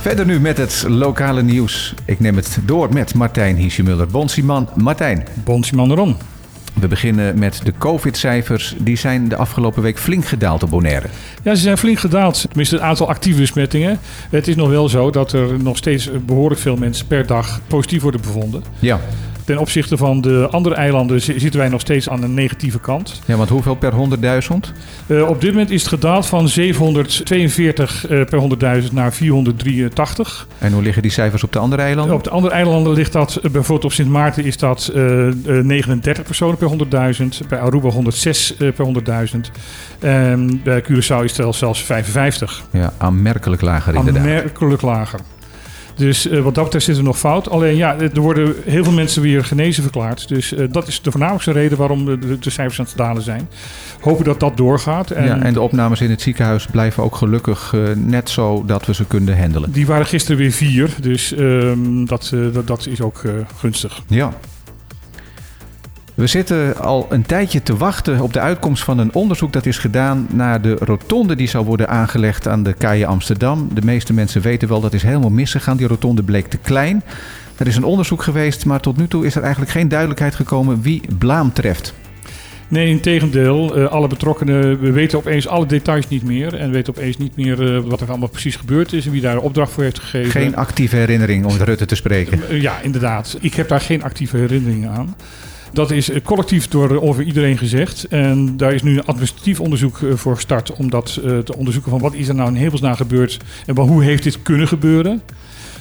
Verder nu met het lokale nieuws. Ik neem het door met Martijn Hiesjemuller. Bonsiman, Martijn. Bonsiman erom. We beginnen met de COVID-cijfers. Die zijn de afgelopen week flink gedaald op Bonaire. Ja, ze zijn flink gedaald. Tenminste, het aantal actieve besmettingen. Het is nog wel zo dat er nog steeds behoorlijk veel mensen per dag positief worden bevonden. Ja. Ten opzichte van de andere eilanden zitten wij nog steeds aan een negatieve kant. Ja, want hoeveel per 100.000? Uh, op dit moment is het gedaald van 742 uh, per 100.000 naar 483. En hoe liggen die cijfers op de andere eilanden? Op de andere eilanden ligt dat, uh, bijvoorbeeld op Sint Maarten is dat 39 personen per 100.000. Bij Aruba 106 per 100.000. En bij Curaçao is het zelfs 55. Ja, aanmerkelijk lager inderdaad. Aanmerkelijk lager. Dus uh, wat dat betreft zit er nog fout. Alleen ja, er worden heel veel mensen weer genezen verklaard. Dus uh, dat is de voornaamste reden waarom de, de, cijfers aan het dalen zijn. Hopen dat dat doorgaat. En, ja, en de opnames in het ziekenhuis blijven ook gelukkig uh, net zo dat we ze kunnen handelen. Die waren gisteren weer vier. Dus ehm, dat, dat, dat, is ook gunstig. Ja. We zitten al een tijdje te wachten op de uitkomst van een onderzoek dat is gedaan naar de rotonde die zou worden aangelegd aan de Kaaien Amsterdam. De meeste mensen weten wel dat is helemaal misgegaan. Die rotonde bleek te klein. Er is een onderzoek geweest, maar tot nu toe is er eigenlijk geen duidelijkheid gekomen wie blaam treft. Nee, in tegendeel. Uh, alle betrokkenen we weten opeens alle details niet meer. En weten opeens niet meer uh, wat er allemaal precies gebeurd is en wie daar de opdracht voor heeft gegeven. Geen actieve herinnering om met Rutte te spreken. Uh, ja, inderdaad. Ik heb daar geen actieve herinneringen aan. Dat is collectief door ongeveer iedereen gezegd. En daar is nu een administratief onderzoek voor gestart om dat te onderzoeken van wat is er nou in hemelsnaam gebeurd en hoe heeft dit kunnen gebeuren.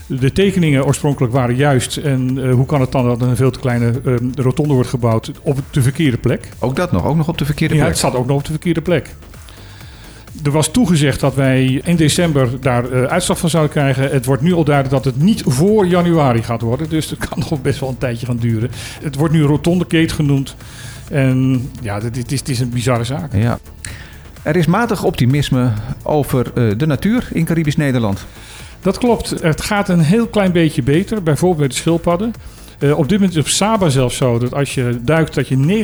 De tekeningen oorspronkelijk waren juist. En uh, hoe kan het dan dat een veel te kleine uh, rotonde wordt gebouwd op de verkeerde plek? Ook dat nog, ook nog op de verkeerde plek? Ja, het zat ook nog op de verkeerde plek. Er was toegezegd dat wij in december daar uh, uitslag van zouden krijgen. Het wordt nu al duidelijk dat het niet voor januari gaat worden. Dus het kan nog best wel een tijdje gaan duren. Het wordt nu rotondekate genoemd. En ja, het is, het is een bizarre zaak. Ja. Er is matig optimisme over uh, de natuur in Caribisch Nederland. Dat klopt. Het gaat een heel klein beetje beter. Bijvoorbeeld bij de schildpadden. Uh, op dit moment is op Saba zelfs zo dat als je duikt dat je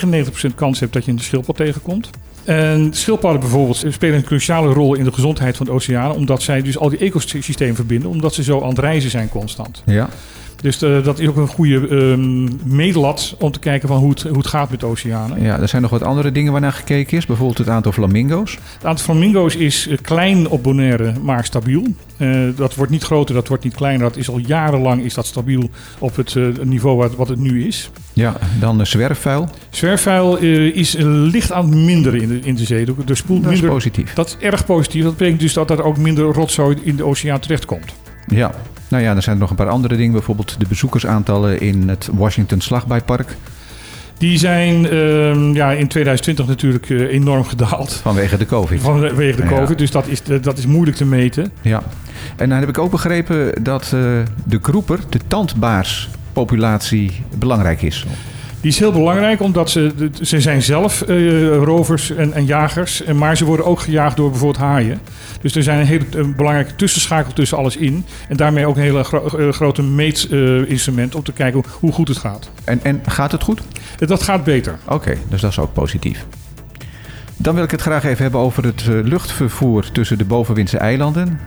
99% kans hebt dat je een schildpad tegenkomt. En schildpadden bijvoorbeeld spelen een cruciale rol in de gezondheid van de oceanen, omdat zij dus al die ecosystemen verbinden, omdat ze zo aan het reizen zijn constant. Ja. Dus uh, dat is ook een goede um, meetlat om te kijken van hoe het, hoe het gaat met de oceanen. Ja, er zijn nog wat andere dingen waarnaar gekeken is. Bijvoorbeeld het aantal flamingo's. Het aantal flamingo's is uh, klein op Bonaire, maar stabiel. Uh, dat wordt niet groter, dat wordt niet kleiner. Dat is al jarenlang is dat stabiel op het niveau wat, wat, het nu is. Ja, dan de zwerfvuil. Zwerfvuil is licht aan het minderen in de, in de zee. Spoelt dat minder, is positief. Dat is erg positief. Dat betekent dus dat er ook minder rotzooi in de oceaan terechtkomt. Ja, nou ja, er zijn nog een paar andere dingen. Bijvoorbeeld de bezoekersaantallen in het Washington Slagbijpark. Die zijn uh, ja, in 2020 natuurlijk uh, enorm gedaald. Vanwege de COVID. Vanwege de COVID, ja. dus dat is, dat is moeilijk te meten. Ja, en dan heb ik ook begrepen dat uh, de groeper, de tandbaarspopulatie, belangrijk is. Die is heel belangrijk, omdat ze, ze zijn zelf uh, rovers en, en jagers. Maar ze worden ook gejaagd door bijvoorbeeld haaien. Dus er zijn een hele een belangrijke tussenschakel tussen alles in. En daarmee ook een hele gro uh, grote meetinstrument uh, om te kijken hoe goed het gaat. En, en gaat het goed? Dat gaat beter. Oké, okay, dus dat is ook positief. Dan wil ik het graag even hebben over het luchtvervoer tussen de bovenwindse eilanden.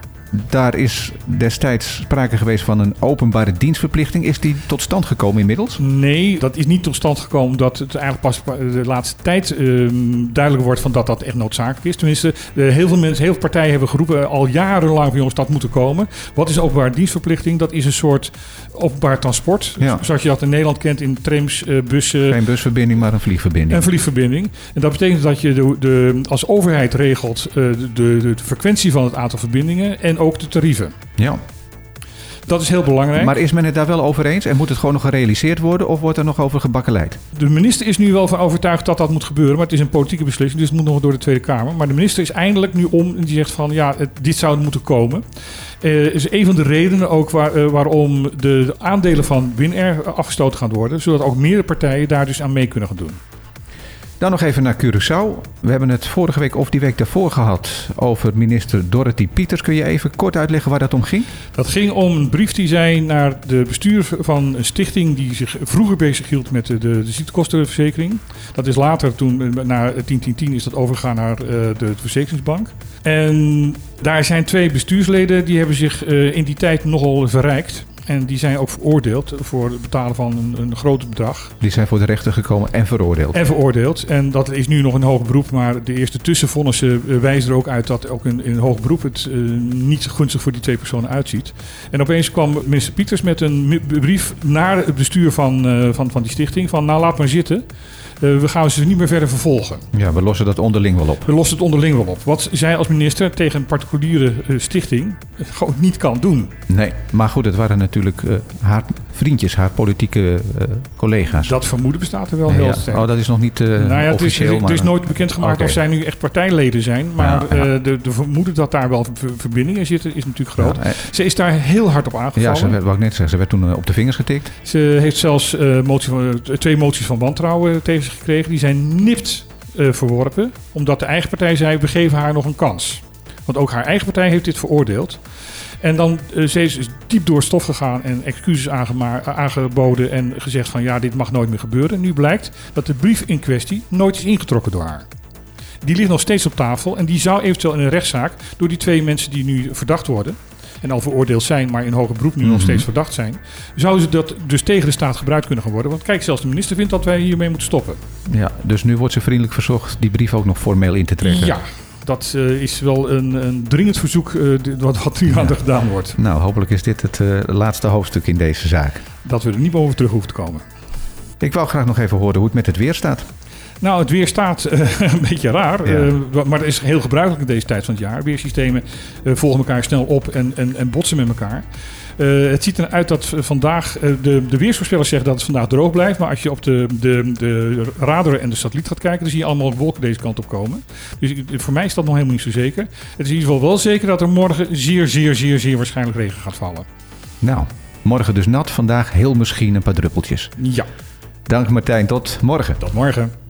Daar is destijds sprake geweest van een openbare dienstverplichting. Is die tot stand gekomen inmiddels? Nee, dat is niet tot stand gekomen omdat het eigenlijk pas de laatste tijd uh, duidelijk wordt van dat dat echt noodzakelijk is. Tenminste, uh, heel veel mensen, heel veel partijen hebben geroepen al jarenlang van jongens dat moet er komen. Wat is openbare dienstverplichting? Dat is een soort openbaar transport. Ja. Zoals je dat in Nederland kent in trams, uh, bussen. Geen busverbinding, maar een vliegverbinding. Een vliegverbinding. En dat betekent dat je de, de als overheid regelt de, de, de frequentie van het aantal verbindingen en ook de tarieven. Ja. Dat is heel belangrijk. Maar is men het daar wel over eens en moet het gewoon nog gerealiseerd worden of wordt er nog over gebakkeleid? De minister is nu wel van overtuigd dat dat moet gebeuren, maar het is een politieke beslissing, dus het moet nog door de Tweede Kamer. Maar de minister is eindelijk nu om en die zegt van ja, het, dit zou moeten komen. Uh, is een van de redenen ook waar, uh, waarom de aandelen van Winair afgestoten gaan worden, zodat ook meerdere partijen daar dus aan mee kunnen gaan doen. Dan nog even naar Curaçao. We hebben het vorige week of die week daarvoor gehad over minister Dorothy Pieters. Kun je even kort uitleggen waar dat om ging? Dat ging om een brief die zij naar de bestuur van een stichting die zich vroeger bezighield met de, de, ziektekostenverzekering. Dat is later, toen na 1010 is dat overgegaan naar uh, de, verzekeringsbank. En daar zijn twee bestuursleden die hebben zich uh, in die tijd nogal verrijkt. En die zijn ook veroordeeld voor het betalen van een, een groot bedrag. Die zijn voor de rechter gekomen en veroordeeld. En veroordeeld. En dat is nu nog een hoger beroep. Maar de eerste tussenvonnissen uh, wijzen er ook uit dat ook in, in een hoger beroep het uh, niet gunstig voor die twee personen uitziet. En opeens kwam minister Pieters met een brief naar het bestuur van, uh, van, van die stichting. Van nou laat maar zitten. Uh, we gaan ze niet meer verder vervolgen. Ja, we lossen dat onderling wel op. We lossen het onderling wel op. Wat zij als minister tegen een particuliere uh, stichting gewoon niet kan doen. Nee, maar goed, het waren natuurlijk uh, haar vriendjes, haar politieke collega's. Dat vermoeden bestaat er wel heel ja. sterk. Oh, dat is nog niet nou ja, het is. Het is, nooit bekendgemaakt okay. of zij nu echt partijleden zijn. Maar ja, de, de vermoeden dat daar wel verbindingen zitten is natuurlijk groot. ze is daar heel hard op aangevallen. Ja, ze werd, wou ik net zeggen, ze werd toen op de vingers getikt. Ze heeft zelfs motie van, twee moties van wantrouwen tegen gekregen. Die zijn nipt uh, verworpen, omdat de eigen partij zei: we geven haar nog een kans. Want ook haar eigen partij heeft dit veroordeeld. En dan uh, ze is diep door stof gegaan en excuses aangeboden en gezegd van ja, dit mag nooit meer gebeuren. Nu blijkt dat de brief in kwestie nooit is ingetrokken door haar. Die ligt nog steeds op tafel en die zou eventueel in een rechtszaak door die twee mensen die nu verdacht worden, en al veroordeeld zijn, maar in hoger beroep nu nog steeds verdacht zijn, zouden ze dat dus tegen de staat gebruikt kunnen gaan worden. Want kijk, zelfs de minister vindt dat wij hiermee moeten stoppen. Ja, dus nu wordt ze vriendelijk verzocht die brief ook nog formeel in te trekken. Ja. Dat uh, is wel een, een, dringend verzoek uh, wat, wat nu aan ja. gedaan wordt. Nou, hopelijk is dit het uh, laatste hoofdstuk in deze zaak. Dat we er niet over terug hoeven te komen. Ik wou graag nog even horen hoe het met het weer staat. Nou, het weer staat uh, een beetje raar. Ja. Uh, maar dat is heel gebruikelijk in deze tijd van het jaar. Weersystemen uh, volgen elkaar snel op en, en, en botsen met elkaar. het ziet eruit dat vandaag, de, de weersvoorspellers zeggen dat het vandaag droog blijft. Maar als je op de, de, de radar en de satelliet gaat kijken, dan zie je allemaal wolken deze kant op komen. Dus voor mij is dat nog helemaal niet zo zeker. Het is in ieder geval wel zeker dat er morgen zeer, zeer, zeer, zeer waarschijnlijk regen gaat vallen. Nou, morgen dus nat. Vandaag heel misschien een paar druppeltjes. Ja. Dank Martijn, tot morgen. Tot morgen.